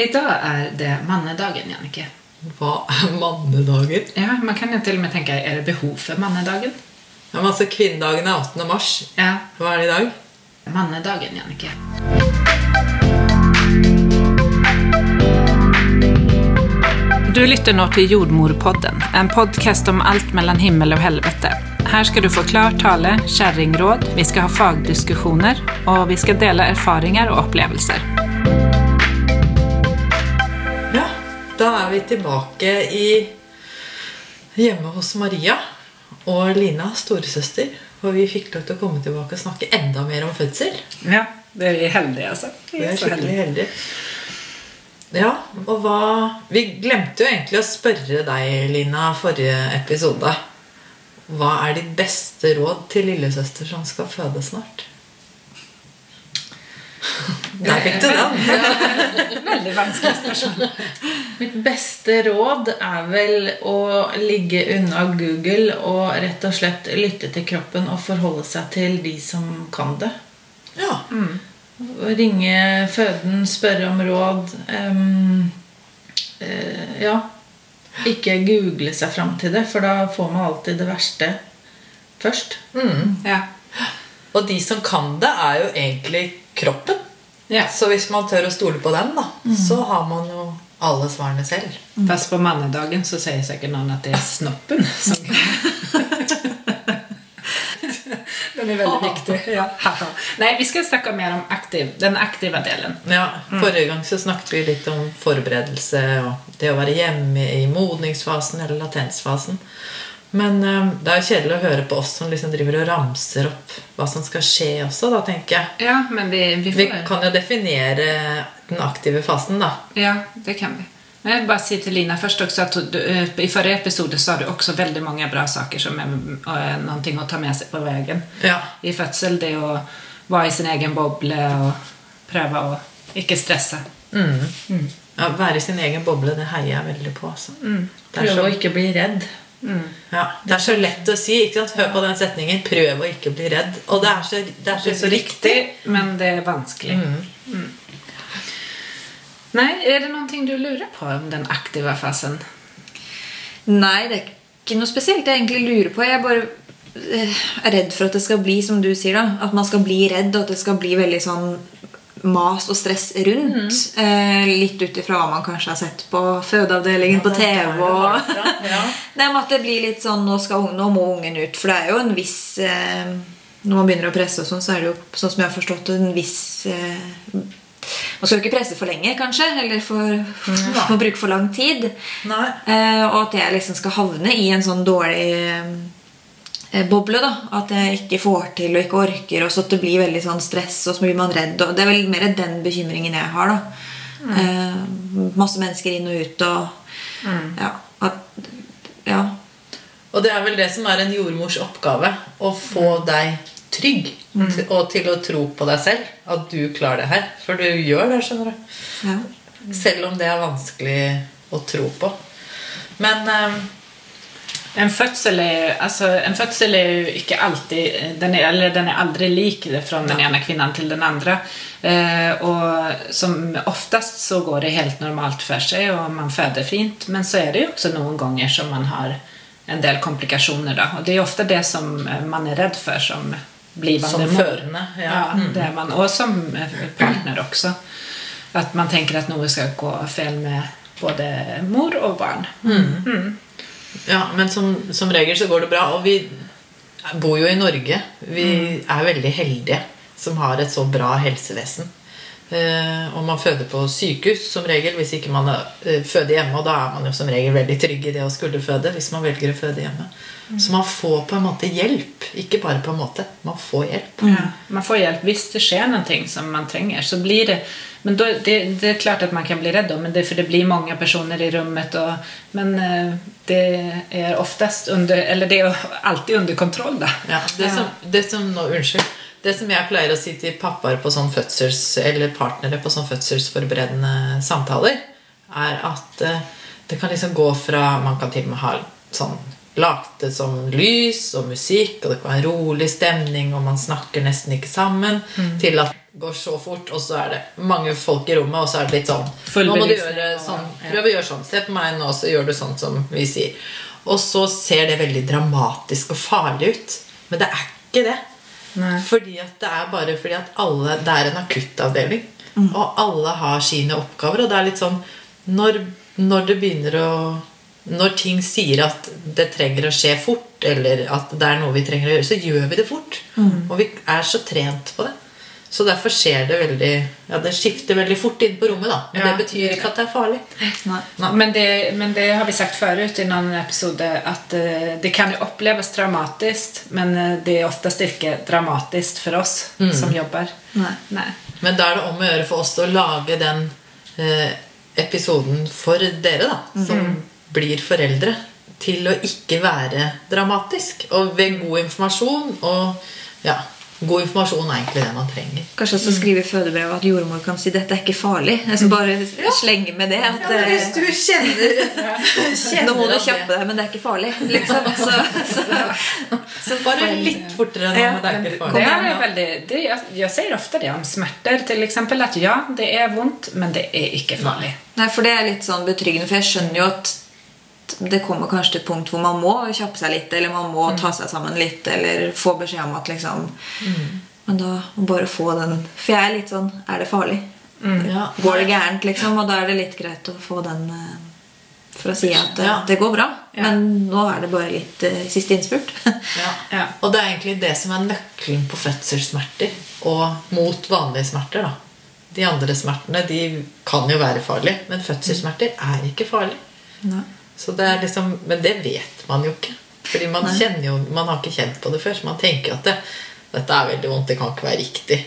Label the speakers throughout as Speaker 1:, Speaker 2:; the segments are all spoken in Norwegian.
Speaker 1: Idag er det mannedagen, Jannike.
Speaker 2: Hva er mannedagen?
Speaker 1: Ja, man kan jo til og med tenke er det behov for mannedagen?
Speaker 2: Ja, men altså, Kvinnedagen er 18. mars.
Speaker 1: Ja,
Speaker 2: Hva er det i dag?
Speaker 1: mannedagen, Jannike. Du lytter nå til Jordmorpodden, en podcast om alt mellom himmel og helvete. Her skal du få klar tale, kjerringråd, vi skal ha fagdiskussioner, og vi skal dele erfaringer og opplevelser.
Speaker 2: Da er vi tilbake i hjemme hos Maria og Lina, storesøster. Og vi fikk lov til å komme tilbake og snakke enda mer om fødsel.
Speaker 1: Ja, det er vi heldige, altså.
Speaker 2: Vi er skikkelig heldige. Ja, og hva Vi glemte jo egentlig å spørre deg, Lina, forrige episode. Hva er ditt beste råd til lillesøster som skal føde snart? Der fikk du den.
Speaker 1: Veldig vanskelig spørsmål.
Speaker 3: Mitt beste råd er vel å ligge unna Google og rett og slett lytte til kroppen og forholde seg til de som kan det.
Speaker 2: Ja.
Speaker 3: Mm. Ringe føden, spørre om råd. Um, uh, ja. Ikke google seg fram til det, for da får man alltid det verste først.
Speaker 1: Ja.
Speaker 2: Og de som kan det, er jo egentlig kroppen.
Speaker 1: Ja.
Speaker 2: Så hvis man tør å stole på den, da, så har man jo alle svarene selv.
Speaker 1: Fast på mannedagen så sier sikkert noen at det er snoppen som Den er veldig viktig. Ja. Nei, vi skal snakke mer om aktiv, den aktive delen.
Speaker 2: Ja, Forrige gang så snakket vi litt om forberedelse og det å være hjemme i modningsfasen eller latensfasen. Men um, det er jo kjedelig å høre på oss som liksom driver og ramser opp hva som skal skje også, da tenker jeg.
Speaker 1: Ja, men vi, vi
Speaker 2: Vi kan jo definere den aktive fasen, da.
Speaker 1: Ja, det kan vi. Men jeg vil bare si til Lina først også at du, eh, i forrige episode sa du også veldig mange bra saker som er eh, noe å ta med seg på veien
Speaker 2: Ja.
Speaker 1: i fødsel. Det å være i sin egen boble og prøve å ikke stresse.
Speaker 2: ja være i sin egen boble, det heier jeg veldig på. Altså. Er
Speaker 3: Prøve å ikke bli redd.
Speaker 2: Ja, det er så lett å si. ikke sant? Hør på den setningen 'prøv å ikke bli redd'. Og det er så, det er så,
Speaker 1: Det er så riktig, men det er vanskelig. Mm. Nei, er det noe du lurer på om den aktive fasen?
Speaker 4: Nei, det er ikke noe spesielt jeg egentlig lurer på. Jeg er bare eh, er redd for at det skal bli som du sier, da. At man skal bli redd, og at det skal bli veldig sånn mas og stress rundt. Eh, litt ut ifra hva man kanskje har sett på fødeavdelingen på TV. Og Nei, men at det blir litt sånn nå, skal, ungen- nå må ungen ut. For det er jo en viss eh, Når man begynner å presse, og sånn, så er det jo sånn som jeg har forstått en viss eh, Man skal jo ikke presse for lenge, kanskje, eller for, for, bruke for lang tid. Eh, og at jeg liksom skal havne i en sånn dårlig boble. da At jeg ikke får til og ikke orker, og så at det blir veldig sånn stress, og så blir man redd. Og det er vel mer den bekymringen jeg har. da eh, Masse mennesker inn og ut og Ja. At, ja.
Speaker 2: Og det er vel det som er en jordmors oppgave. Å få deg trygg. til- Og til å tro på deg selv. At du klarer det her. For du gjør det, skjønner du.
Speaker 4: ja.
Speaker 2: Selv om det er vanskelig å tro på. Men eh,
Speaker 1: En fødsel er, altså, en fødsel er jo ikke alltid den er, Eller den er aldri lik fra den ene kvinnen til den andre. Eh, og som oftest så går det helt normalt for seg, og man føder fint. Men så er det jo også noen ganger som man har en del komplikasjoner. Da. Og det er ofte det som man er redd for som blivende
Speaker 2: som førende.
Speaker 1: Ja,
Speaker 2: Ja.
Speaker 1: det er man. Og som eh, partner også. At man tenker at noe skal gå feil med både mor og barn.
Speaker 2: Ja, men som, som regel så går det bra. Og vi bor jo i Norge. Vi er veldig heldige som har et så bra helsevesen. Eh, og man føder på sykehus som regel hvis ikke man eh, føder hjemme. Og da er man jo som regel veldig trygg i det å skulle føde hvis man velger å føde hjemme. Så man får på en måte hjelp. Ikke bare på en måte. Man får hjelp.
Speaker 1: Ja, man får hjelp hvis det skjer noe som man trenger. Så blir det, men då, det, det er klart at man kan bli redd, då, men det, for det blir mange personer i rommet. Og, men eh, det er oftest under, eller det er alltid under kontroll. Da.
Speaker 2: Ja, det, Som, det som nå, Unnskyld. Det som jeg pleier å si til pappaer på sånn fødsels, eller partnere på sånn fødselsforberedende samtaler, er at eh, det kan liksom gå fra Man kan til og med ha sånn lagt det som lys og musikk, og det kan være rolig stemning, og man snakker nesten ikke sammen, til at det går så fort, og så er det mange folk i rommet, og så er det litt sånn Nå må du gjøre sånn. Prøv å gjøre sånn. Se på meg nå, så gjør du sånn som vi sier. Og så ser det veldig dramatisk og farlig ut. Men det er ikke det.
Speaker 1: Nei.
Speaker 2: Fordi at det er bare fordi at alle Det er en akuttavdeling. Og alle har sine oppgaver. Og det er litt sånn Når, når det begynner å Når ting sier at det trenger å skje fort, eller at det er noe vi trenger å gjøre, så gjør vi det fort. Og vi er så trent på det. Så derfor skjer det veldig Ja, det skifter veldig fort inn på rommet, da. Men
Speaker 1: Ja.
Speaker 2: det betyr ikke at det er farlig.
Speaker 4: Nei.
Speaker 1: Men det, men det har vi sagt förut i någon episode at eh, det kan jo oppleves dramatisk, men eh, det er oftest ikke dramatisk for oss som jobber.
Speaker 4: Nei.
Speaker 1: Nej.
Speaker 2: Men da er det om å gjøre for oss å lage den eh, episoden for dere, da, som blir foreldre, til å ikke være dramatisk. Og ved god informasjon og ja, God informasjon er egentlig det man trenger.
Speaker 4: Kanskje også skrive i fødebrevet at jordmor kan si 'dette er ikke farlig'. Altså bare slenge med det. At, hvis
Speaker 2: du kjenner,
Speaker 4: nå må du kjappe deg, men det er ikke farlig. Liksom. Så, så, så
Speaker 2: Bare litt fortere nå.
Speaker 4: Ja,
Speaker 2: men det er ikke farlig.
Speaker 1: Det er veldig, det, jeg, jeg, sier ofte det om smerter, til eksempel, at ja, det er vondt, men det er ikke farlig.
Speaker 4: Nei, for det er litt sånn betryggende, for jeg skjønner jo at det kommer kanskje til et punkt hvor man må kjappe seg litt, eller man må ta seg sammen litt, eller få beskjed om at liksom Men da bare få den For jeg er litt sånn Er det farlig?
Speaker 2: Ja.
Speaker 4: Går det gærent, liksom? Og da er det litt greit å få den eh, for å si at eh,
Speaker 2: Ja.
Speaker 4: det går bra.
Speaker 1: Ja.
Speaker 4: Men nå er det bare litt uh, siste innspurt.
Speaker 2: Ja.
Speaker 1: Ja.
Speaker 2: Og det er egentlig det som er nøkkelen på fødselssmerter og mot vanlige smerter. da. De andre smertene de kan jo være farlige, men fødselssmerter er ikke farlig. Det liksom, Men det vet man jo ikke. Fordi man jo, man har ikke kjent på det før, så man tenker at det, dette er veldig vondt, det kan ikke være riktig.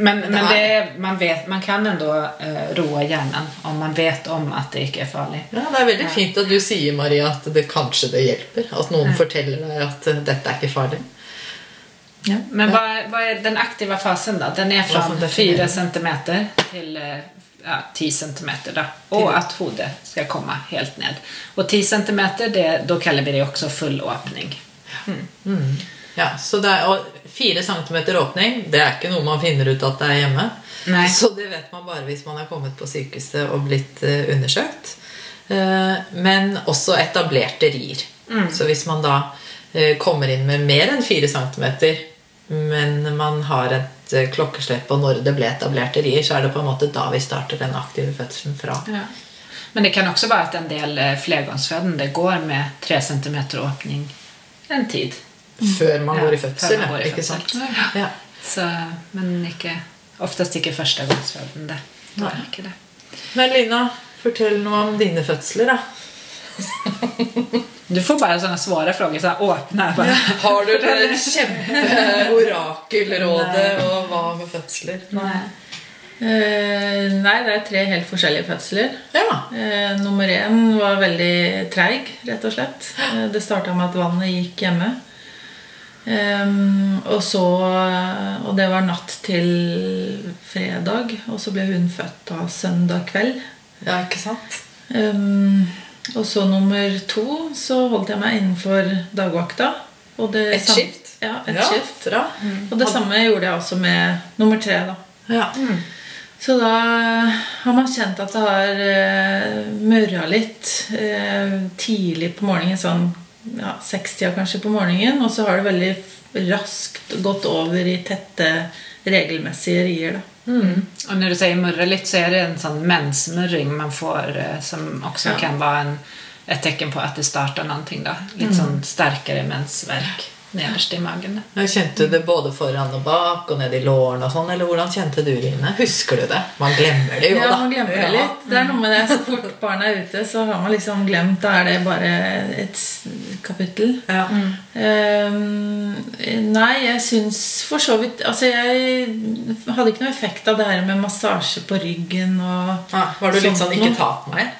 Speaker 1: Men, men det man, vet, man kan likevel uh, roe hjernen om man vet om at det ikke er farlig.
Speaker 2: Ja, Det er veldig fint at du sier Maria, at det kanskje det hjelper. At noen forteller deg at eh, dette er ikke farlig.
Speaker 1: Men hva, hva, er den aktive fasen da? Den er
Speaker 2: fra som
Speaker 1: från
Speaker 2: definierar?
Speaker 1: 4 centimeter til eh, ja, 10 centimeter då. Och att hodet ska komma helt ned. Och 10 centimeter, det, då kallar vi det också full åpning.
Speaker 2: Ja, så det er, og Fire centimeter åpning det er ikke noe man finner ut at det er hjemme.
Speaker 1: Nei.
Speaker 2: Så det vet man bare hvis man har kommet på sykehuset og blitt eh, undersøkt. Eh, men også etablerte rier. Så hvis man da eh, kommer inn med mer enn fire centimeter, men man har et eh, klokkeslett på når det ble etablert rier, så er det på en måte da vi starter den aktive fødselen fra.
Speaker 1: Ja. Men det kan også være at en del flergangsfødende går med 3 cm åpning en tid.
Speaker 2: Før man
Speaker 1: Ja,
Speaker 2: går i fødsel.
Speaker 1: man går i
Speaker 2: ikke
Speaker 1: fødsel.
Speaker 2: sant? Ja.
Speaker 1: Så, men ikke, oftest ikke førstegangsfødende. Då ikke det.
Speaker 2: Men Lina, fortell noe om dine fødsler, da.
Speaker 1: Du får bare sånne svare frågor, så här, bare.
Speaker 2: Har du det kjempeorakelrådet og hva med fødsler?
Speaker 3: Eh, nei, det er tre helt forskjellige fødsler.
Speaker 2: Ja.
Speaker 3: Eh, nummer én var veldig treig, rett og slett. Eh, det starta med at vannet gikk hjemme. Ehm, og så Og det var natt til fredag, og så ble hun født da søndag kveld.
Speaker 2: ja, ikke sant?
Speaker 3: Ehm, og så nummer to så holdt jeg meg innenfor dagvakta. Og det
Speaker 2: Et
Speaker 3: samme,
Speaker 2: skift?
Speaker 3: Ja, et
Speaker 2: Ja,
Speaker 3: skift.
Speaker 2: Bra.
Speaker 3: Og det samme gjorde jeg også med nummer tre. da.
Speaker 2: Ja.
Speaker 3: Så da har man kjent at det har uh, mørra litt eh, tidlig på morgenen. Sånn ja, sekstida kanskje på morgenen. Og så har det veldig raskt gått over i tette, regelmessige rier. da.
Speaker 1: Och när du säger murre litt så är det en sån mensmurring man får eh, som också
Speaker 3: Ja.
Speaker 1: kan vara en, ett tecken på att det startar någonting då. Lite sån starkare mensvärk nederst i magen.
Speaker 2: Jeg Kjente du det både foran og bak og ned i lårene og sånn, eller hvordan kjente du Line? Husker du det? Man glemmer det jo, da.
Speaker 3: Ja, man glemmer det litt. Det er noe med det. Så fort barna er ute, så har man liksom glemt. Da er det bare et kapittel.
Speaker 2: Ja.
Speaker 3: Ehm, nei, jeg syns for så vidt Altså, jeg hadde ikke noe effekt av det her med massasje på ryggen og
Speaker 2: ah, var du litt sånn 'ikke ta på meg'?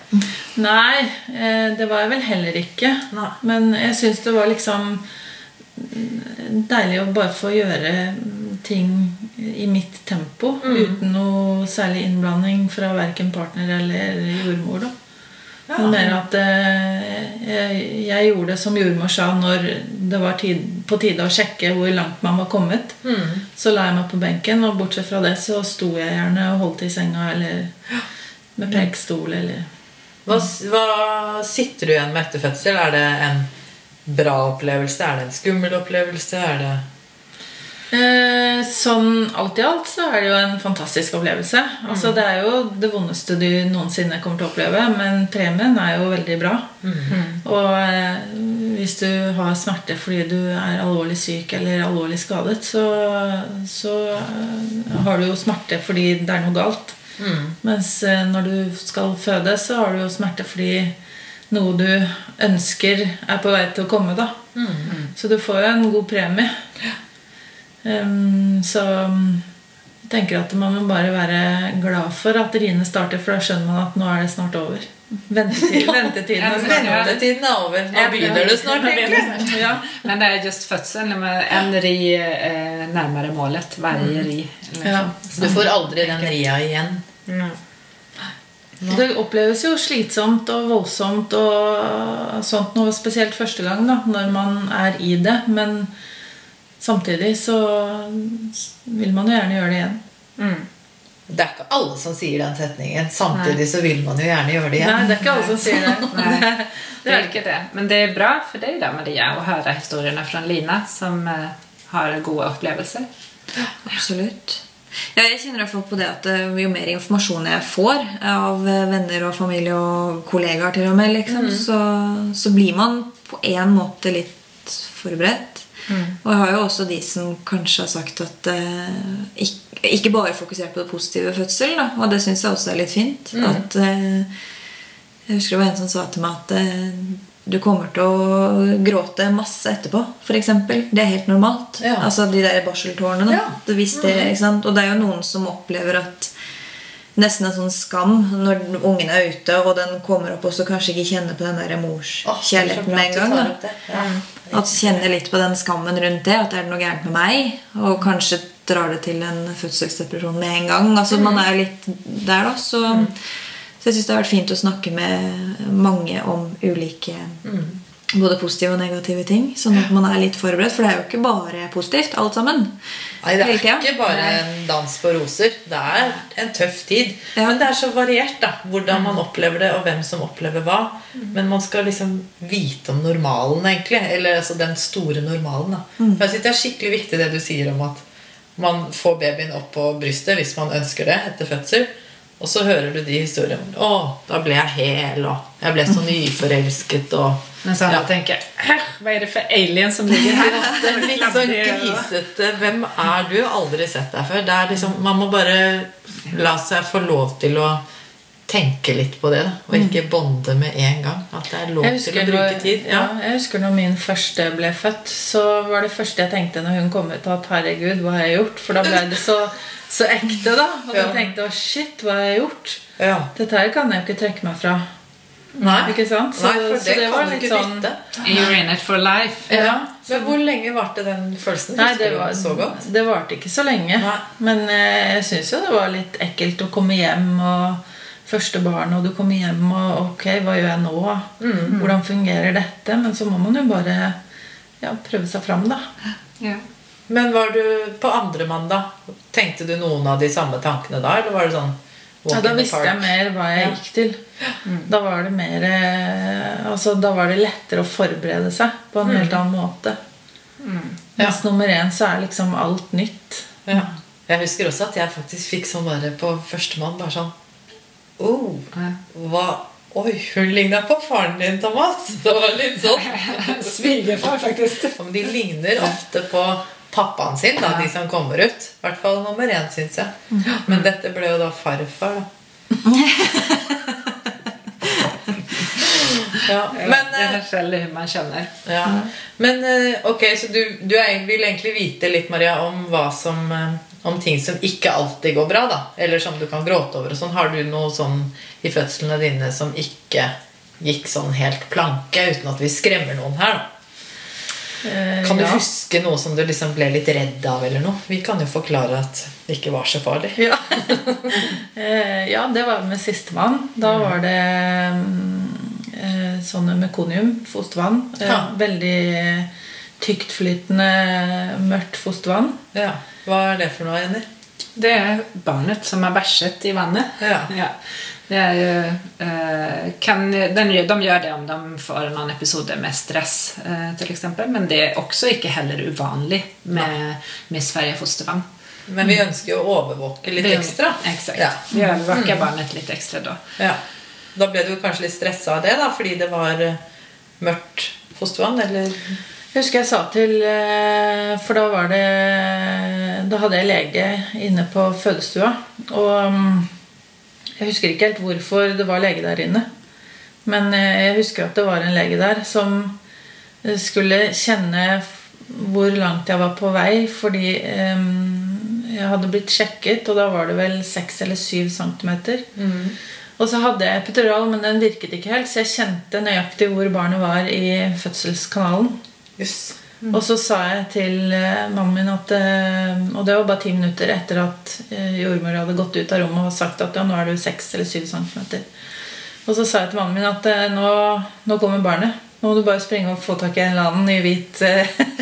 Speaker 3: Nei, eh, det var jeg vel heller ikke.
Speaker 2: Nei.
Speaker 3: Men jeg syns det var liksom mm, deilig å bare få gjøre mm, ting i mitt tempo. Uten noe særlig innblanding fra verken partner eller jordmor. da. Men mer at eh, jeg, jeg gjorde det som jordmor sa når det var tid, på tide å sjekke hvor langt man var kommet. Så la jeg meg på benken, og bortsett fra det så sto jeg gjerne og holdt i senga eller med prekestol eller
Speaker 2: Hva, hva sitter du igjen med etter fødsel? Er det en bra opplevelse? Er det en skummel opplevelse? Er det
Speaker 3: Eh, sånn alt i alt så er det jo en fantastisk opplevelse. Altså Det er jo det vondeste du noensinne kommer til å oppleve, men premien er jo veldig bra. Og eh, hvis du har smerte fordi du er alvorlig syk eller alvorlig skadet, så, så eh, har du jo smerte fordi det er noe galt. Mens eh, når du skal føde, så har du jo smerte fordi noe du ønsker, er på vei til å komme. da Så du får jo en god premie. Um, så jeg tenker at man må bare være glad for at riene starter, for da skjønner man at nå er det snart over. Ventetid, ventetiden er snart over.
Speaker 2: Ventetiden er over. Nå begynner det snart, egentlig.
Speaker 3: Ja.
Speaker 1: Men det er just fødselen. med en ri eh, närmare målet Hver ri. eller
Speaker 3: Ja.
Speaker 1: så.
Speaker 2: Du får aldri den ria igjen.
Speaker 3: Det oppleves jo slitsomt og voldsomt og sånt noe, spesielt første gang, da, når man er i det. Men samtidig så vil man jo gjerne gjøre det igjen.
Speaker 1: Mm.
Speaker 2: Det er ikke alle som sier den setningen. Samtidig så vil man jo gjerne gjøre det igjen.
Speaker 3: Nei, det er ikke alle som sier det.
Speaker 1: Nei.
Speaker 3: Det
Speaker 1: er
Speaker 3: är
Speaker 1: det. Men det er bra for deg da, Maria å høre historiene fra Lina som eh, har gode opplevelser.
Speaker 4: Absolutt. Ja, jeg kjenner i hvert fall på det at eh, jo mer informasjon jeg får av eh, venner og familie og kollegaer, til og med, liksom, så, så blir man på en måte litt forberedt. Og jeg har jo også de som kanskje har sagt at eh, ikke, ikke bare fokusert på det positive fødselen, fødsel, da, og det syns jeg også er litt fint. At eh, Jeg husker det var en som sa til meg at eh, du kommer til å gråte masse etterpå, f.eks. Det er helt normalt.
Speaker 2: Ja.
Speaker 4: Altså de der barseltårnene.
Speaker 2: Ja.
Speaker 4: Sant? Og det er jo noen som opplever at nesten en sånn skam når ungen er ute, og den kommer opp og så kanskje ikke kjenner på den der
Speaker 2: er
Speaker 4: morskjærligheten med en gang.
Speaker 2: Ja.
Speaker 4: At kjenner litt på den skammen rundt det. At er det noe gærent med meg? Og kanskje drar det til en fødselsdepresjon med en gang. Altså Man er jo litt der, da. Så, så jeg syns det har vært fint å snakke med mange om ulike både positive og negative ting. Sånn at man er litt forberedt. For det er jo ikke bare positivt, alt sammen.
Speaker 2: Nei, det er ikke bare en dans på roser. Det er en tøff tid.
Speaker 4: Ja.
Speaker 2: Men det er så variert da, hvordan man opplever det, og hvem som opplever hva. Men man skal liksom vite om normalen, egentlig. Eller altså den store normalen. da. For jeg synes Det er skikkelig viktig det du sier om at man får babyen opp på brystet hvis man ønsker det etter fødsel. Og så hører du de historiene. 'Å, da ble jeg hel', og 'jeg ble så nyforelsket', og
Speaker 1: Men så
Speaker 2: Ja.
Speaker 1: tenker Hva er det for alien som ligger her?
Speaker 2: det er litt sånn grisete. Hvem er du? Aldri sett deg før. Det liksom, man må bare la seg få lov til å tenke litt på det. Da, og ikke bonde med en gang. At det er lov til å bruke
Speaker 3: når,
Speaker 2: tid.
Speaker 3: ja.
Speaker 2: Ja.
Speaker 3: jeg husker når min første ble født, så var det første jeg tenkte når hun kom ut, at herregud, hva har jeg gjort? For da ble det så, så ekte, da. Og
Speaker 2: Ja.
Speaker 3: da tenkte jeg shit, hva har jeg gjort?
Speaker 2: Ja.
Speaker 3: Dette her kan jeg jo ikke trekke meg fra.
Speaker 2: Nei.
Speaker 3: Ikke sant? Så-
Speaker 2: Nei, for
Speaker 3: så
Speaker 2: det,
Speaker 3: det var
Speaker 2: kan du ikke
Speaker 3: sånn-
Speaker 2: bytte.
Speaker 1: You're in it for life.
Speaker 3: Ja,
Speaker 2: Men hvor lenge varte den følelsen?
Speaker 3: Nei, det, var,
Speaker 2: så godt?
Speaker 3: det varte ikke så lenge.
Speaker 2: Nei.
Speaker 3: Men eh, jeg syns jo det var litt ekkelt å komme hjem og første barn, og du kommer hjem og Ok, hva gjør jeg nå?
Speaker 2: Mm.
Speaker 3: Hvordan fungerer dette? Men så må man jo bare ja, prøve seg fram, da.
Speaker 1: Ja.
Speaker 2: Men var du på andre mandag? Tenkte du noen av de samme tankene da? Eller var det sånn
Speaker 3: Ja, da visste jeg mer hva jeg gikk til. Da var det mer eh, Altså, da var det lettere å forberede seg på en helt annen måte. Mens nummer én så er liksom alt nytt.
Speaker 2: Ja. Jeg husker også at jeg faktisk fikk sånn bare på førstemann bare sånn oh, hva Oi, hun ligna på faren din, Thomas. Det var litt sånn.
Speaker 1: Svigerfar faktisk.
Speaker 2: Men De ligner ofte på pappaen sin, da, de som kommer ut. I hvert fall nummer én, syns jeg. Men dette ble jo da farfar, da. ja, men,
Speaker 1: det
Speaker 2: er
Speaker 1: forskjellig själv hur man känner.
Speaker 2: ja. men eh, ok, så du, du er, vil egentlig vite litt, Maria, om hva som eh, om ting som ikke alltid går bra, da. Eller som du kan gråte over. og sånn. Har du noe sånn i fødslene dine som ikke gikk sånn helt planke, uten at vi skremmer noen her? da?
Speaker 3: Eh,
Speaker 2: Kan du
Speaker 3: ja.
Speaker 2: huske noe som du liksom ble litt redd av? eller noe? Vi kan jo forklare at det ikke var så farlig.
Speaker 3: Ja. Eh, ja, det var med sistemann. Da var det mm, sånne mekonium, fostervann. Eh,
Speaker 2: Ja.
Speaker 3: Veldig tyktflytende, mørkt fostervann.
Speaker 2: Ja. Hva er det for noe, Jenny?
Speaker 1: Det er barnet som er bæsjet i vannet.
Speaker 2: Ja. Ja.
Speaker 1: Det är ju, eh, kan, den, de gör det om de får någon episode med stress eh, till exempel. Men det er også ikke heller uvanlig med, med Sverige fostervann.
Speaker 2: Men vi ønsker jo å overvåke litt
Speaker 1: Vi-
Speaker 2: ekstra.
Speaker 1: Exakt.
Speaker 2: Ja.
Speaker 1: Vi övervakar barnet litt ekstra da.
Speaker 2: ja. Da ble du kanskje litt stressa av det, da, fordi det var eh, mørkt fostervann? Eller
Speaker 3: Jeg husker jeg sa til eh, For da var det Da hadde jeg lege inne på fødestua. Og mm, jeg husker ikke helt hvorfor det var lege der inne. Men eh, jeg husker at det var en lege der som eh, skulle kjenne hvor langt jeg var på vei, fordi eh, jeg hadde blitt sjekket, og da var det vel 6 eller 7 centimeter. Og så hadde jeg epidural, men den virket ikke helt, så jeg kjente nøyaktig hvor barnet var i fødselskanalen.
Speaker 2: Jøss.
Speaker 3: Og så sa jeg til eh, mannen min at eh, Og det var bare ti minutter etter at eh, jordmor hadde gått ut av rommet og sagt at ja, nå er du seks eller syv centimeter. Og så sa jeg til mannen min at nå, nå kommer barnet. Nå må du bare springe og få tak i en eller annen i hvit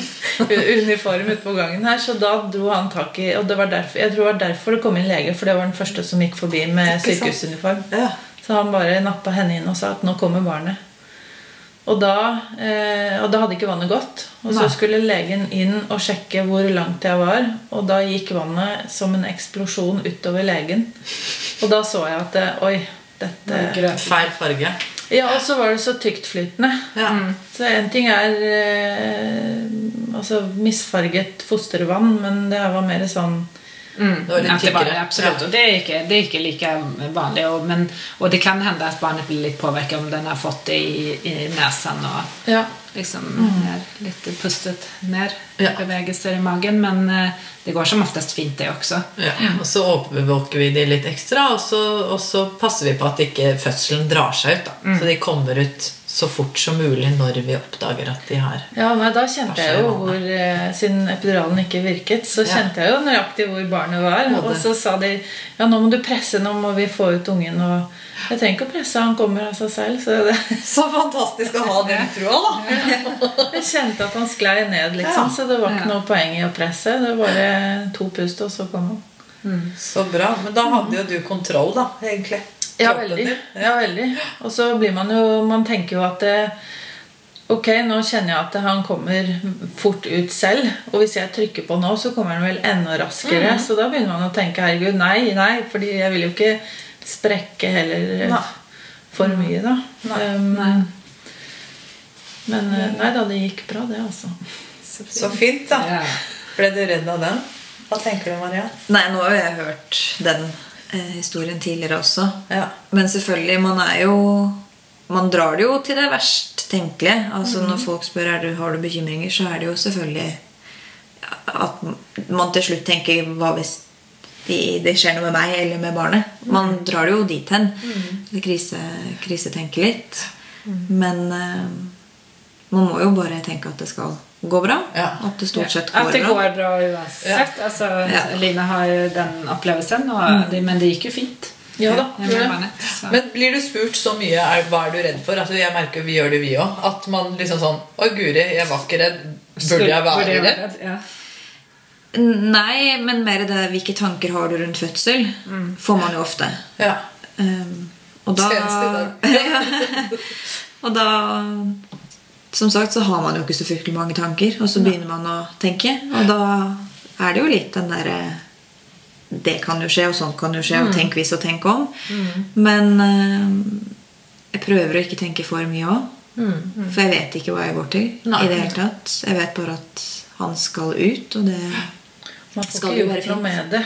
Speaker 3: uniform ute på gangen her. Så da dro han tak i Og det var derfor, jeg tror det var derfor det kom inn lege, for det var den første som gikk forbi med sykehusuniform.
Speaker 2: Ja.
Speaker 3: Så han bare nappa henne inn og sa at nå kommer barnet. Og da, eh, og da hadde ikke vannet gått. Og så
Speaker 1: Nei.
Speaker 3: skulle legen inn og sjekke hvor langt jeg var. Og da gikk vannet som en eksplosjon utover legen. Og da så jeg at det, Oi, dette
Speaker 1: det
Speaker 2: Feil farge.
Speaker 3: Ja, og så var det så tyktflytende.
Speaker 2: Ja.
Speaker 3: Så en ting er eh, altså misfarget fostervann, men det her var mer sånn
Speaker 1: Mm.
Speaker 2: Det var
Speaker 1: ikke det.
Speaker 2: Ja.
Speaker 1: Är inte lika vanligt. Och, men, og, det kan hende at barnet blir litt påvirket om den har fått det i, i nesen og
Speaker 3: Ja.
Speaker 1: liksom mm. er litt pustet ned.
Speaker 2: Ja.
Speaker 1: bevegelser i magen. Men eh, det går som oftest fint det også.
Speaker 2: Ja. Og så overvåker vi de litt ekstra, og så, og så passer vi på at ikke fødselen drar seg ut. Da. Så de kommer ut så fort som mulig når vi oppdager at de har
Speaker 3: Ja, nei, Da kjente jeg jo hvor eh, Siden epiduralen ikke virket, så
Speaker 2: Ja.
Speaker 3: kjente jeg jo nøyaktig hvor barnet var. Og så sa de ja, nå må du presse, nå må vi få ut ungen. Og jeg trenger ikke å presse, han kommer av seg selv. Så det,
Speaker 2: Så fantastisk å ha den troa, da!
Speaker 3: jeg kjente at han sklei ned, liksom.
Speaker 2: Ja.
Speaker 3: Så det var ikke noe poeng i å presse. Det var bare to pust, og så kom han.
Speaker 2: Så bra. Men da hadde jo du kontroll, da, egentlig.
Speaker 3: Ja, veldig. Ja, veldig. Og så blir man jo Man tenker jo at det, Ok, nå kjenner jeg at han kommer fort ut selv. Og hvis jeg trykker på nå, så kommer han vel enda raskere. Så da begynner man å tenke herregud, nei, nei. Fordi jeg vil jo ikke sprekke heller eh,
Speaker 2: Nei.
Speaker 3: for mye, da.
Speaker 2: Nei.
Speaker 3: Um, Men eh, nei da, det gikk bra, det, altså.
Speaker 2: Så fint, da.
Speaker 1: Ja.
Speaker 2: Ble du redd av den? Hva tenker du, Maria?
Speaker 4: Nei, nå har jo jeg hørt den eh, historien tidligere også.
Speaker 2: Ja.
Speaker 4: Men selvfølgelig, man er jo Man drar det jo til det verst tenkelige. Altså Når folk spør om du, har du bekymringer, så er det jo selvfølgelig at man til slutt tenker Hva hvis det, de skjer noe med meg eller med barnet? Man drar det jo dit hen. Mm. krise, krisetenker litt. Men uh, man må jo bare tenke at det skal gå bra.
Speaker 2: Ja.
Speaker 4: At det stort sett går bra.
Speaker 1: At det går bra uansett. Ja.
Speaker 3: Altså,
Speaker 1: ja. Line har ju den opplevelsen, og, mm. men det gikk jo fint.
Speaker 3: Ja da,
Speaker 1: så.
Speaker 2: Men blir du spurt så mye er, hva er du redd for? Altså, jeg merker vi gjør det, vi òg. At man liksom sånn Å, guri, jeg var ikke redd. Burde jeg være
Speaker 1: jag
Speaker 2: redd?
Speaker 1: rädd?
Speaker 4: Nei, men mer det hvilke tanker har du rundt fødsel, får man jo ofte.
Speaker 2: Ja.
Speaker 4: Um, og da
Speaker 2: Senest i dag.
Speaker 4: Og da Som sagt så har man jo ikke så fryktelig mange tanker, og så begynner man å tenke. Og da er det jo litt den derre Det kan jo skje, og sånn kan jo skje, og tenk hvis og tenk om. Men eh, jeg prøver å ikke tenke for mye òg. For jeg vet ikke hva jeg går til. I det hele tatt. Jeg vet bare at han skal ut, og det
Speaker 3: Man får
Speaker 4: Skal
Speaker 3: ikke
Speaker 4: jo være
Speaker 3: gjort noe
Speaker 4: fint.
Speaker 3: med det.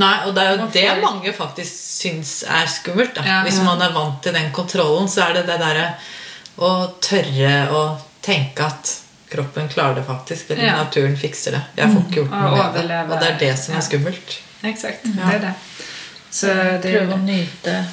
Speaker 2: Nei, og det er jo det mange faktisk syns er skummelt. Da.
Speaker 1: Ja.
Speaker 2: Hvis man er vant til den kontrollen, så er det det derre å tørre å tenke at kroppen klarer det faktisk. Eller
Speaker 1: Ja.
Speaker 2: naturen fikser det. Jeg får ikke gjort
Speaker 1: Og
Speaker 2: noe med det. Og det er det som er skummelt.
Speaker 1: Exakt, det er det. Så det
Speaker 3: Prøve å nyte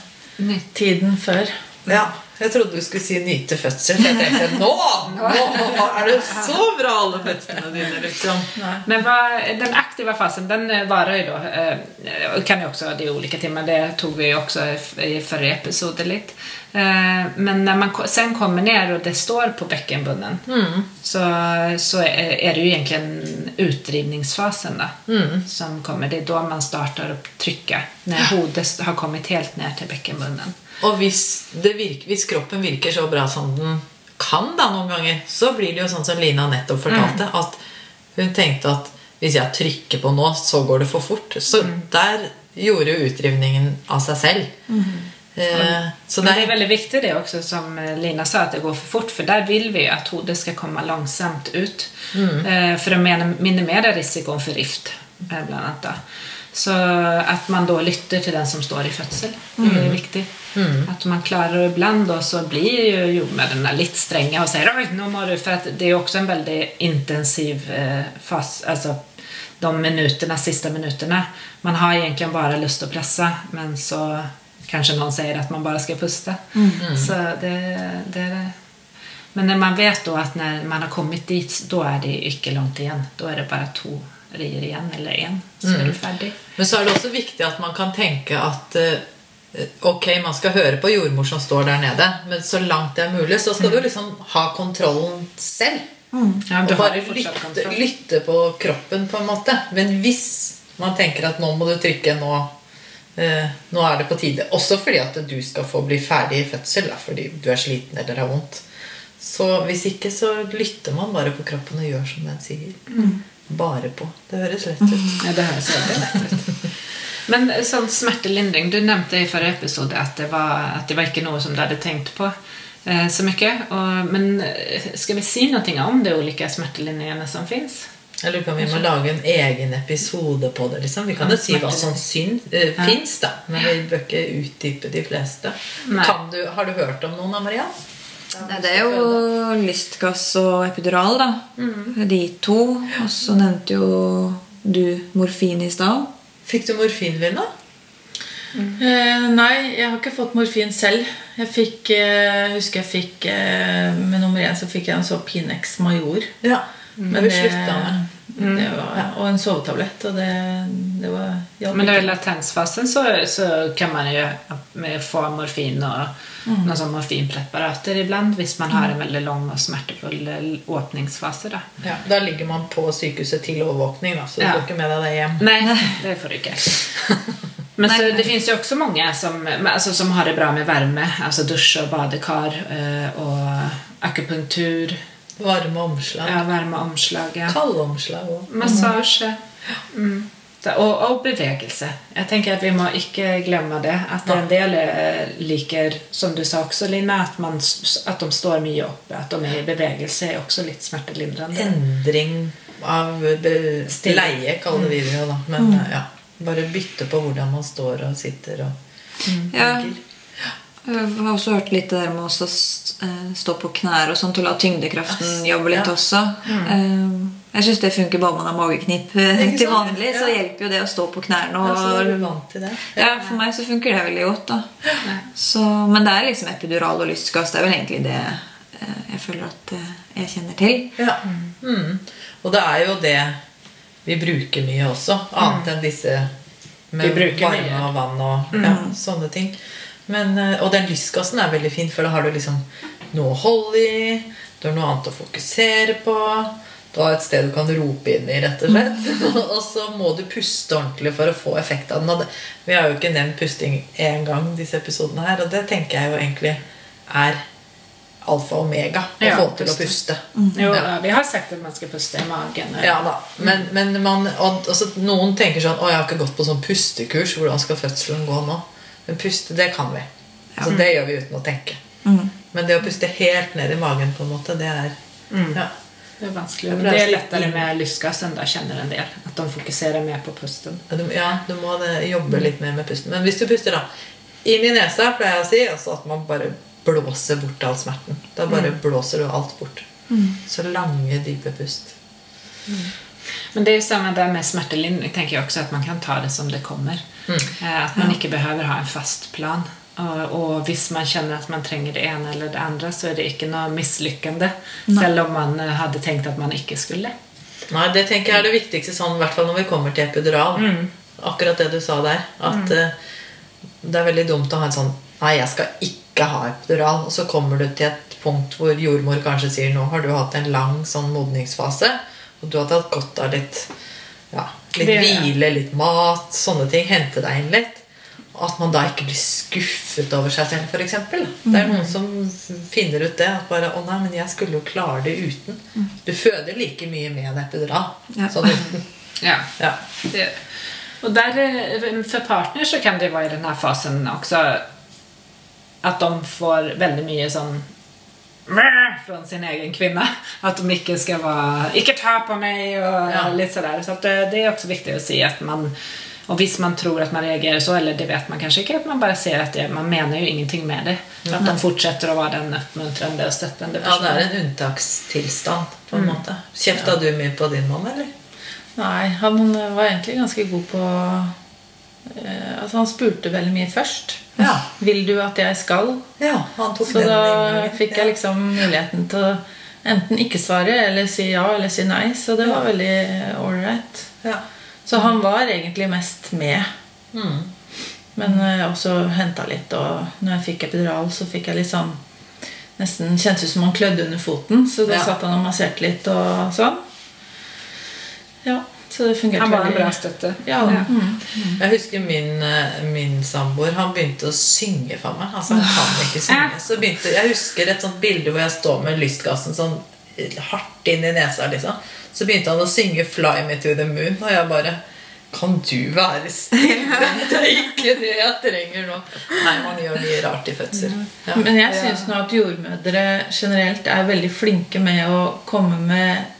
Speaker 3: tiden før.
Speaker 2: Ja, Jeg trodde du skulle si 'nyte fødsel'. For jeg tenkte nå, nå er det så bra, alle fødslene dine. liksom.
Speaker 1: Men vad, den aktive fasen den varer jo da. då, eh, kan jo også det ulike olika timmar, det tog vi også också i forrige episode lite. Eh, men når man sen kommer ned, og det står på bäckenbunnen så, så är, är det jo egentlig utdrivningsfasen då, som kommer. Det er da man startar å trykke. Når hodet har kommet helt ned til bäckenbunnen.
Speaker 2: Og hvis, det virker, hvis kroppen virker så bra som den kan da noen ganger, så blir det jo sånn som Lina nettopp fortalte, at hun tenkte at hvis jeg trykker på nå, så går det for fort. Så der gjorde jo utrivningen av seg selv. Eh, så
Speaker 1: Men
Speaker 2: det er
Speaker 1: veldig viktig det også, som eh, Lina sa at det går for fort For der vil vi at hodet skal komme langsomt ut eh, for å minimere risikoen for rift blant annet. annat. Så at man da lytter til den som står i fødsel, det viktig. Mm. At man klarer det ibland då så blir jo jordmödrarna lite stränga och säger oj nu må du For det det jo også en veldig intensiv eh, fas, altså, de minuterna, sista minuttene. Man har egentlig bare lyst lust å pressa men så kanskje noen sier at man bare skal puste. pusta. Så det, det, men når man vet då at når man har kommet dit da er det ikke langt igjen. Da er det bare två rier igjen, eller én, så er du ferdig.
Speaker 2: Men så er det også viktig at man kan tenke at eh, ok, man skal høre på jordmor som står der nede, men så langt det er mulig, så skal du liksom ha kontrollen selv.
Speaker 1: Ja,
Speaker 2: og bare lytte,
Speaker 1: kontroll.
Speaker 2: lytte på kroppen, på en måte. Men hvis man tenker at nå må du trykke, nå, eh, nå er det på tide Også fordi at du skal få bli ferdig i fødsel, da, fordi du er sliten eller har vondt. Så hvis ikke, så lytter man bare på kroppen og gjør som den sier. Bare på. Det høres lett ut.
Speaker 1: Ja, det høres veldig lett ut. Men eh, sånn smertelindring, du nevnte i forrige episode at det var, at det var ikke noe som du hadde tenkt på eh, så mye. Og, men eh, skal vi si noe om de ulike smertelindringene som fins?
Speaker 2: Jeg lurer på om vi må lage en egen episode på det. liksom. Vi kan jo si hva som syn, ja. fins, da. Men vi bør ikke utdype de fleste. Kan du, har du hørt om noen, Maria?
Speaker 4: Nei, det er jo lystgass og epidural, da. De to. Og så nevnte jo du morfin i stad.
Speaker 2: Fikk du morfin, morfinvin, da?
Speaker 3: Eh, nei, jeg har ikke fått morfin selv. Jeg fikk, eh, husker jeg fikk eh, Med nummer én så fikk jeg en så Pinex Major.
Speaker 2: Ja.
Speaker 3: Men
Speaker 2: vi
Speaker 3: det,
Speaker 2: slutta med.
Speaker 3: Det var, og en sovetablett. Og det, det var hjalp
Speaker 1: Men i latensfasen så, så kan man jo få morfin og noen sånne morfinpreparater iblant hvis man har en veldig lang og smertefull eh, åpningsfase. Da.
Speaker 2: Ja, da ligger man på sykehuset til overvåkning, da, så du
Speaker 1: Ja.
Speaker 2: får ikke med deg det hjem.
Speaker 1: Nei, det får du ikke. Men så, det fins jo også mange som, altså, som har det bra med varme. Altså dusj og badekar og akupunktur,
Speaker 2: Varme omslag.
Speaker 1: ja, varme omslag, ja.
Speaker 2: Kalde omslag òg.
Speaker 1: massage mm. Og, och, och bevegelse. Jeg tenker at vi må ikke glemme det. At en del eh, liker, som du sa også, Line, at, man, at de står mye oppe. At de er i bevegelse er også litt smertelindrende.
Speaker 2: Endring av leie, kaller vi det jo, da. Men ja, bare bytte på hvordan man står og sitter og
Speaker 4: Ja. Jeg har også hørt litt det der med å stå, eh, på knær og sånt, og la tyngdekraften jobbe litt
Speaker 2: Ja.
Speaker 4: også. Mm. Jeg syns det funker bare man har mageknip eh, til vanlig. Så hjelper jo det å stå på knærne.
Speaker 2: Ja, så er du
Speaker 4: Og,
Speaker 2: vant til det.
Speaker 4: ja, for meg så funker det veldig godt. da så, Men det er liksom epidural og lystgass. Det er vel egentlig det eh, jeg føler at eh, jeg kjenner til.
Speaker 2: Ja. Mm. Og det er jo det vi bruker mye også, annet enn disse med varme og vann og ja, sånne ting. Men, eh, og den lystgassen er veldig fin, for da har du liksom noe å holde i, du har noe annet å fokusere på, du har et sted du kan rope inn i, rett og slett. og så må du puste ordentlig for å få effekt av den. Og det, vi har jo ikke nevnt pusting én gang, disse episodene her, og det tenker jeg jo egentlig er alfa og omega å
Speaker 1: Ja,
Speaker 2: få til å
Speaker 1: puste.
Speaker 2: puste.
Speaker 1: Jo,
Speaker 2: Ja.
Speaker 1: vi har sagt at man skal puste i magen.
Speaker 2: Ja da. Men, men man, og, altså, noen tenker sånn Å, jeg har ikke gått på sånn pustekurs. Hvordan skal fødselen gå nå? Men puste, det kan vi. Så det gjør vi uten å tenke. Men det å puste helt ned i magen, på en måte, det er ja.
Speaker 1: Det er
Speaker 2: vanskelig.
Speaker 1: Men det er
Speaker 2: lettere
Speaker 1: med lystgassen, kjenner känner en del. at de fokuserer mer på pusten.
Speaker 2: Ja, du, må jobbe litt mer med pusten. Men hvis du puster da inn i nesa, pleier jeg å si, altså at man bare blåser bort all smerten. Da bare blåser du alt bort. Så lange, dype pust.
Speaker 1: Men det er jo samme det med smertelin. Jeg tenker jo også at man kan ta det som det kommer. Eh, Att man ikke behøver ha en fast plan. Og, hvis man kjenner at man trenger det ene eller det andre, så er det ikke noe mislykkende. Selv om man eh, hadde tenkt at man ikke skulle.
Speaker 2: Nei, det tenker jeg er det viktigste, sånn, i hvert fall når vi kommer til epidural. Akkurat det du sa der. At eh, det er veldig dumt å ha en sånn Nei, jeg skal ikke ha epidural. Og så kommer du til et punkt hvor jordmor kanskje sier nå har du hatt en lang sånn modningsfase, og du har tatt godt av litt, ja, litt
Speaker 1: Det-
Speaker 2: hvile, litt mat, sånne ting. Hente deg inn litt. At man da ikke blir skuffet over seg selv, f.eks. Det er noen som finner ut det. At bare 'Å nei, men jeg skulle jo klare det uten'. Du føder like mye med en epidural.
Speaker 4: Ja.
Speaker 2: Sånn uten.
Speaker 1: Ja.
Speaker 2: Ja.
Speaker 1: Det, och där, eh, för så kan det være i denne fasen også at de får veldig mye sån Från sin egen kvinne. At de ikke skal være 'Ikke ta på meg!' og
Speaker 2: Ja.
Speaker 1: lite sådär. Så att det, det er også viktig å si at man, og hvis man tror at man reagerer så, eller det vet man kanskje ikke, at man bare ser at det, man mener jo ingenting med det. Mm. At man fortsetter å være den og støttende personen.
Speaker 2: ja, det er en unntakstilstand, på en måte. Kjefta du mye på din mann, eller?
Speaker 3: Nei, han var egentlig ganske god på eh, Altså, han spurte veldig mye først.
Speaker 2: Ja.
Speaker 3: Vil du at jeg skal?
Speaker 2: Ja,
Speaker 3: Så
Speaker 2: den
Speaker 3: da fikk jeg liksom muligheten til å enten ikke svare eller si ja eller si nei. Så det var veldig ålreit.
Speaker 2: ja.
Speaker 3: Så han var egentlig mest med.
Speaker 2: Mm.
Speaker 3: Men eh, også henta litt, og når jeg fikk epidural, så fikk jeg litt sånn Nesten kjentes ut som han klødde under foten, så da satt han og masserte litt og sånn. Ja, så det fungerte
Speaker 1: Han var en bra støtte.
Speaker 3: Ja. Mm.
Speaker 2: Jeg husker min, eh, min samboer. Han begynte å synge for meg. Altså, han kan ikke synge. Så begynte, jeg husker et sånt bilde hvor jeg står med lystgassen sånn hardt inn i nesa. liksom. Så begynte han å synge 'Fly me to the moon', og jeg bare Kan du være stille? Det er ikke det jeg trenger nå. Nei, man gjør mye rart i fødsel. Ja.
Speaker 3: Men jeg syns nå at jordmødre generelt er veldig flinke med å komme med eh,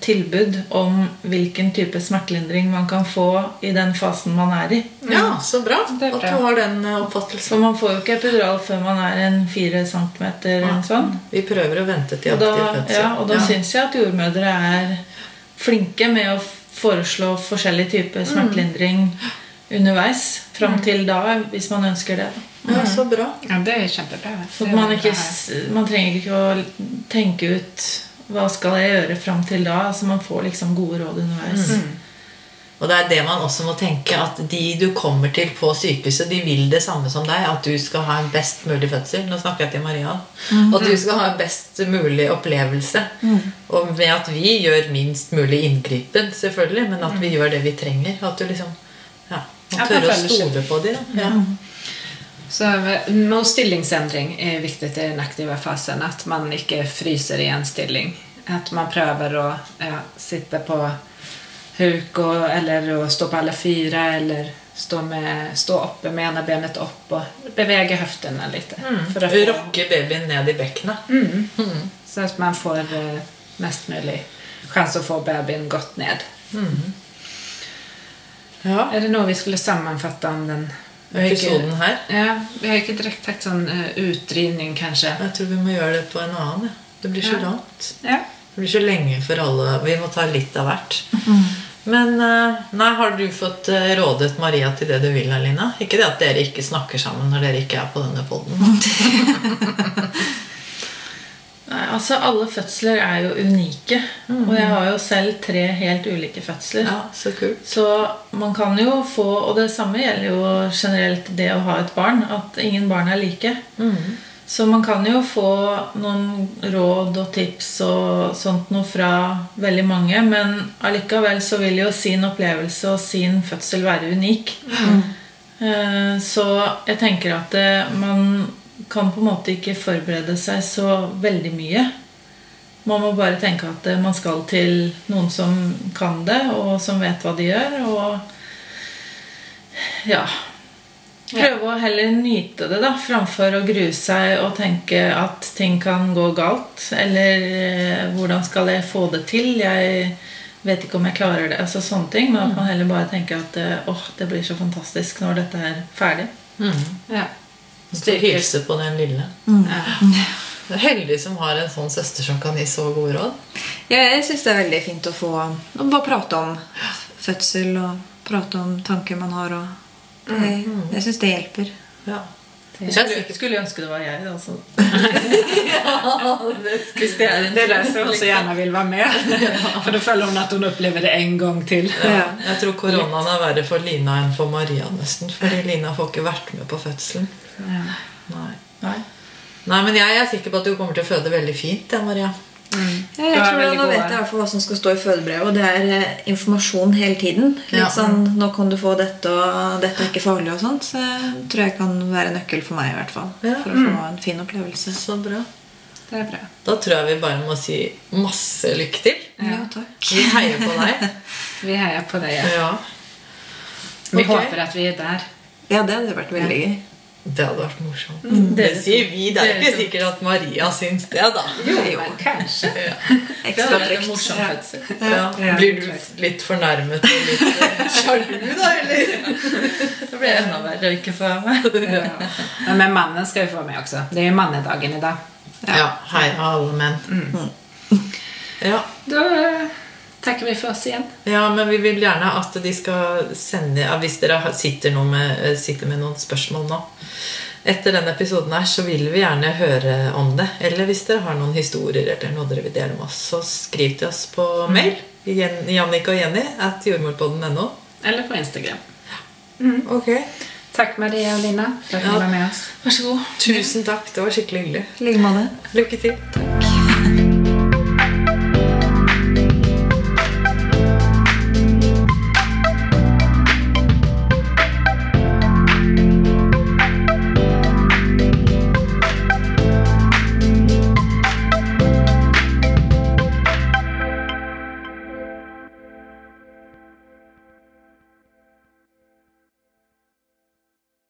Speaker 3: tilbud om hvilken type smertelindring man kan få i den fasen man er i.
Speaker 2: ja, så bra at du har den eh, oppfattelsen.
Speaker 3: For man får jo ikke epidural før man er en fire centimeter noe sånt.
Speaker 2: Vi prøver å vente til aktiv fødsel.
Speaker 3: ja, og da syns jeg at jordmødre er flinke med å foreslå forskjellig type smertelindring underveis. Fram til da, hvis man ønsker det.
Speaker 2: ja, så bra.
Speaker 1: Ja, det er kjempebra.
Speaker 3: Så
Speaker 1: Det
Speaker 3: man, ikke, man trenger ikke å tenke ut hva skal jeg gjøre fram til da. Så Man får liksom gode råd underveis.
Speaker 2: Og det er det man også må tenke, at de du kommer til på sykehuset, de vil det samme som deg. At du skal ha en best mulig fødsel. Nå snakker jeg til Maria. At du skal ha en best mulig opplevelse. Og med at vi gjør minst mulig inngripen, selvfølgelig, men at vi gjør det vi trenger. At du liksom ja, må tørre å stole på dem. Ja.
Speaker 1: Så eh, med stillingsändring är viktigt i den aktiva fasen. At man ikke fryser i en stilling. At man prøver å ja, sitte på huk og, eller å stå på alle fire eller stå, med, stå oppe med ena benet opp og bevege höfterna litt. Att få,
Speaker 2: Rocke babyen ned i bekkenet.
Speaker 1: så at man får eh, mest mulig chans å få babyen gått ned.
Speaker 2: Ja.
Speaker 1: Er det noe vi skulle sammenfatte om den?
Speaker 2: Episoden her.
Speaker 1: Ja, vi har ikke direkte haft sånn uh, utdrivning kanskje.
Speaker 2: Jeg tror vi må gjøre det på en annen. ja. Det blir så
Speaker 1: Ja.
Speaker 2: langt.
Speaker 1: Ja.
Speaker 2: Det blir så lenge for alle. Vi må ta litt av hvert. Men eh, nei, har du fått eh, rådet Maria til det du vil, Alina? Ikke det at dere ikke snakker sammen når dere ikke er på denne poden.
Speaker 3: Nei, altså Alle fødsler er jo unike. Og jeg har jo selv tre helt ulike fødsler.
Speaker 2: Ja, så kult.
Speaker 3: Så man kan jo få Og det samme gjelder jo generelt det å ha et barn. At ingen barn er like. Så man kan jo få noen råd og tips og sånt noe fra veldig mange, men allikevel så vil jo sin opplevelse og sin fødsel være unik. Mm. Så jeg tenker at man kan på en måte ikke forberede seg så veldig mye. Man må bare tenke at eh, man skal til noen som kan det, og som vet hva de gjør. Og ja Prøve å heller nyte det da, framfor å grue seg og tenke at ting kan gå galt. Eller eh, 'hvordan skal jeg få det til'? Jeg vet ikke om jeg klarer det. altså sånne ting, Men at man heller bare tenker at eh, åh, det blir så fantastisk når dette er ferdig.
Speaker 1: Ja.
Speaker 2: Så hilse på den lille.
Speaker 1: Ja.
Speaker 2: Du er heldig som har en sånn søster som kan gi så gode råd.
Speaker 4: Ja, jeg syns det er veldig fint å få å bare prate om fødsel og prate om tanker man har. Og jeg jeg syns det hjelper.
Speaker 2: Ja.
Speaker 3: Jeg skulle, skulle ønske det var jeg, altså. Hvis det er
Speaker 1: Det er derfor hun så gjerne vil være med. For da føler hun at hun opplever det en gang til.
Speaker 4: Ja.
Speaker 2: Jeg tror koronaen er verre for Lina enn for Maria, nesten. Fordi Lina får ikke vært med på fødselen.
Speaker 1: Ja.
Speaker 2: Nei.
Speaker 3: Nei.
Speaker 2: Nei, men jeg er sikker på at du kommer til å føde veldig fint. Ja, Maria.
Speaker 4: Ja, jeg tror det, Nå vet jeg hva som skal stå i fødebrevet, og det er eh, informasjon hele tiden. Litt
Speaker 2: Ja.
Speaker 4: sånn, Nå kan du få dette, og dette er ikke farlig og sånt. Så jeg tror jeg kan være nøkkel for meg i hvert fall.
Speaker 2: Ja.
Speaker 4: For å få en fin opplevelse.
Speaker 2: Så bra.
Speaker 1: Det er bra.
Speaker 2: Da tror jeg vi bare må si masse lykke til.
Speaker 4: Ja, takk.
Speaker 2: Vi heier på deg.
Speaker 1: Vi heier på deg, ja.
Speaker 2: Ja.
Speaker 1: Vi
Speaker 2: okay.
Speaker 1: håper at vi er der.
Speaker 4: Ja, det hadde vært veldig gøy.
Speaker 2: Det hadde vært morsomt.
Speaker 3: Mm.
Speaker 2: Det sier vi. Det er ikke sikkert at Maria syns det, da.
Speaker 1: Jo, men kanskje.
Speaker 2: Ja.
Speaker 4: Ekstra trygt.
Speaker 2: Ja.
Speaker 1: Ja.
Speaker 2: Blir du litt fornærmet og litt eh, sjalu, da? Eller?
Speaker 3: Det blir enda verre å ikke få være med.
Speaker 1: Ja. Ja, Men mannen skal vi få med også. Det er jo mannedagen i dag.
Speaker 2: Ja. Heia alle menn. Ja.
Speaker 1: Då tackar vi for oss igjen.
Speaker 2: ja, men vi vil gjerne at de skal sende Hvis dere sitter, med, sitter med noen spørsmål nå etter denne episoden her, så vil vi gjerne høre om det. Eller hvis dere har noen historier eller noe dere vil dele med oss, så skriv til oss på mail. Jannik og Jenny at jordmorpodden.no.
Speaker 1: Eller på Instagram.
Speaker 2: Ok.
Speaker 1: Takk, Maria og Lina for at ni
Speaker 2: Ja.
Speaker 1: var med oss.
Speaker 3: Vær så god.
Speaker 2: Tusen takk. Det var skikkelig hyggelig. Lykke til.
Speaker 4: Takk.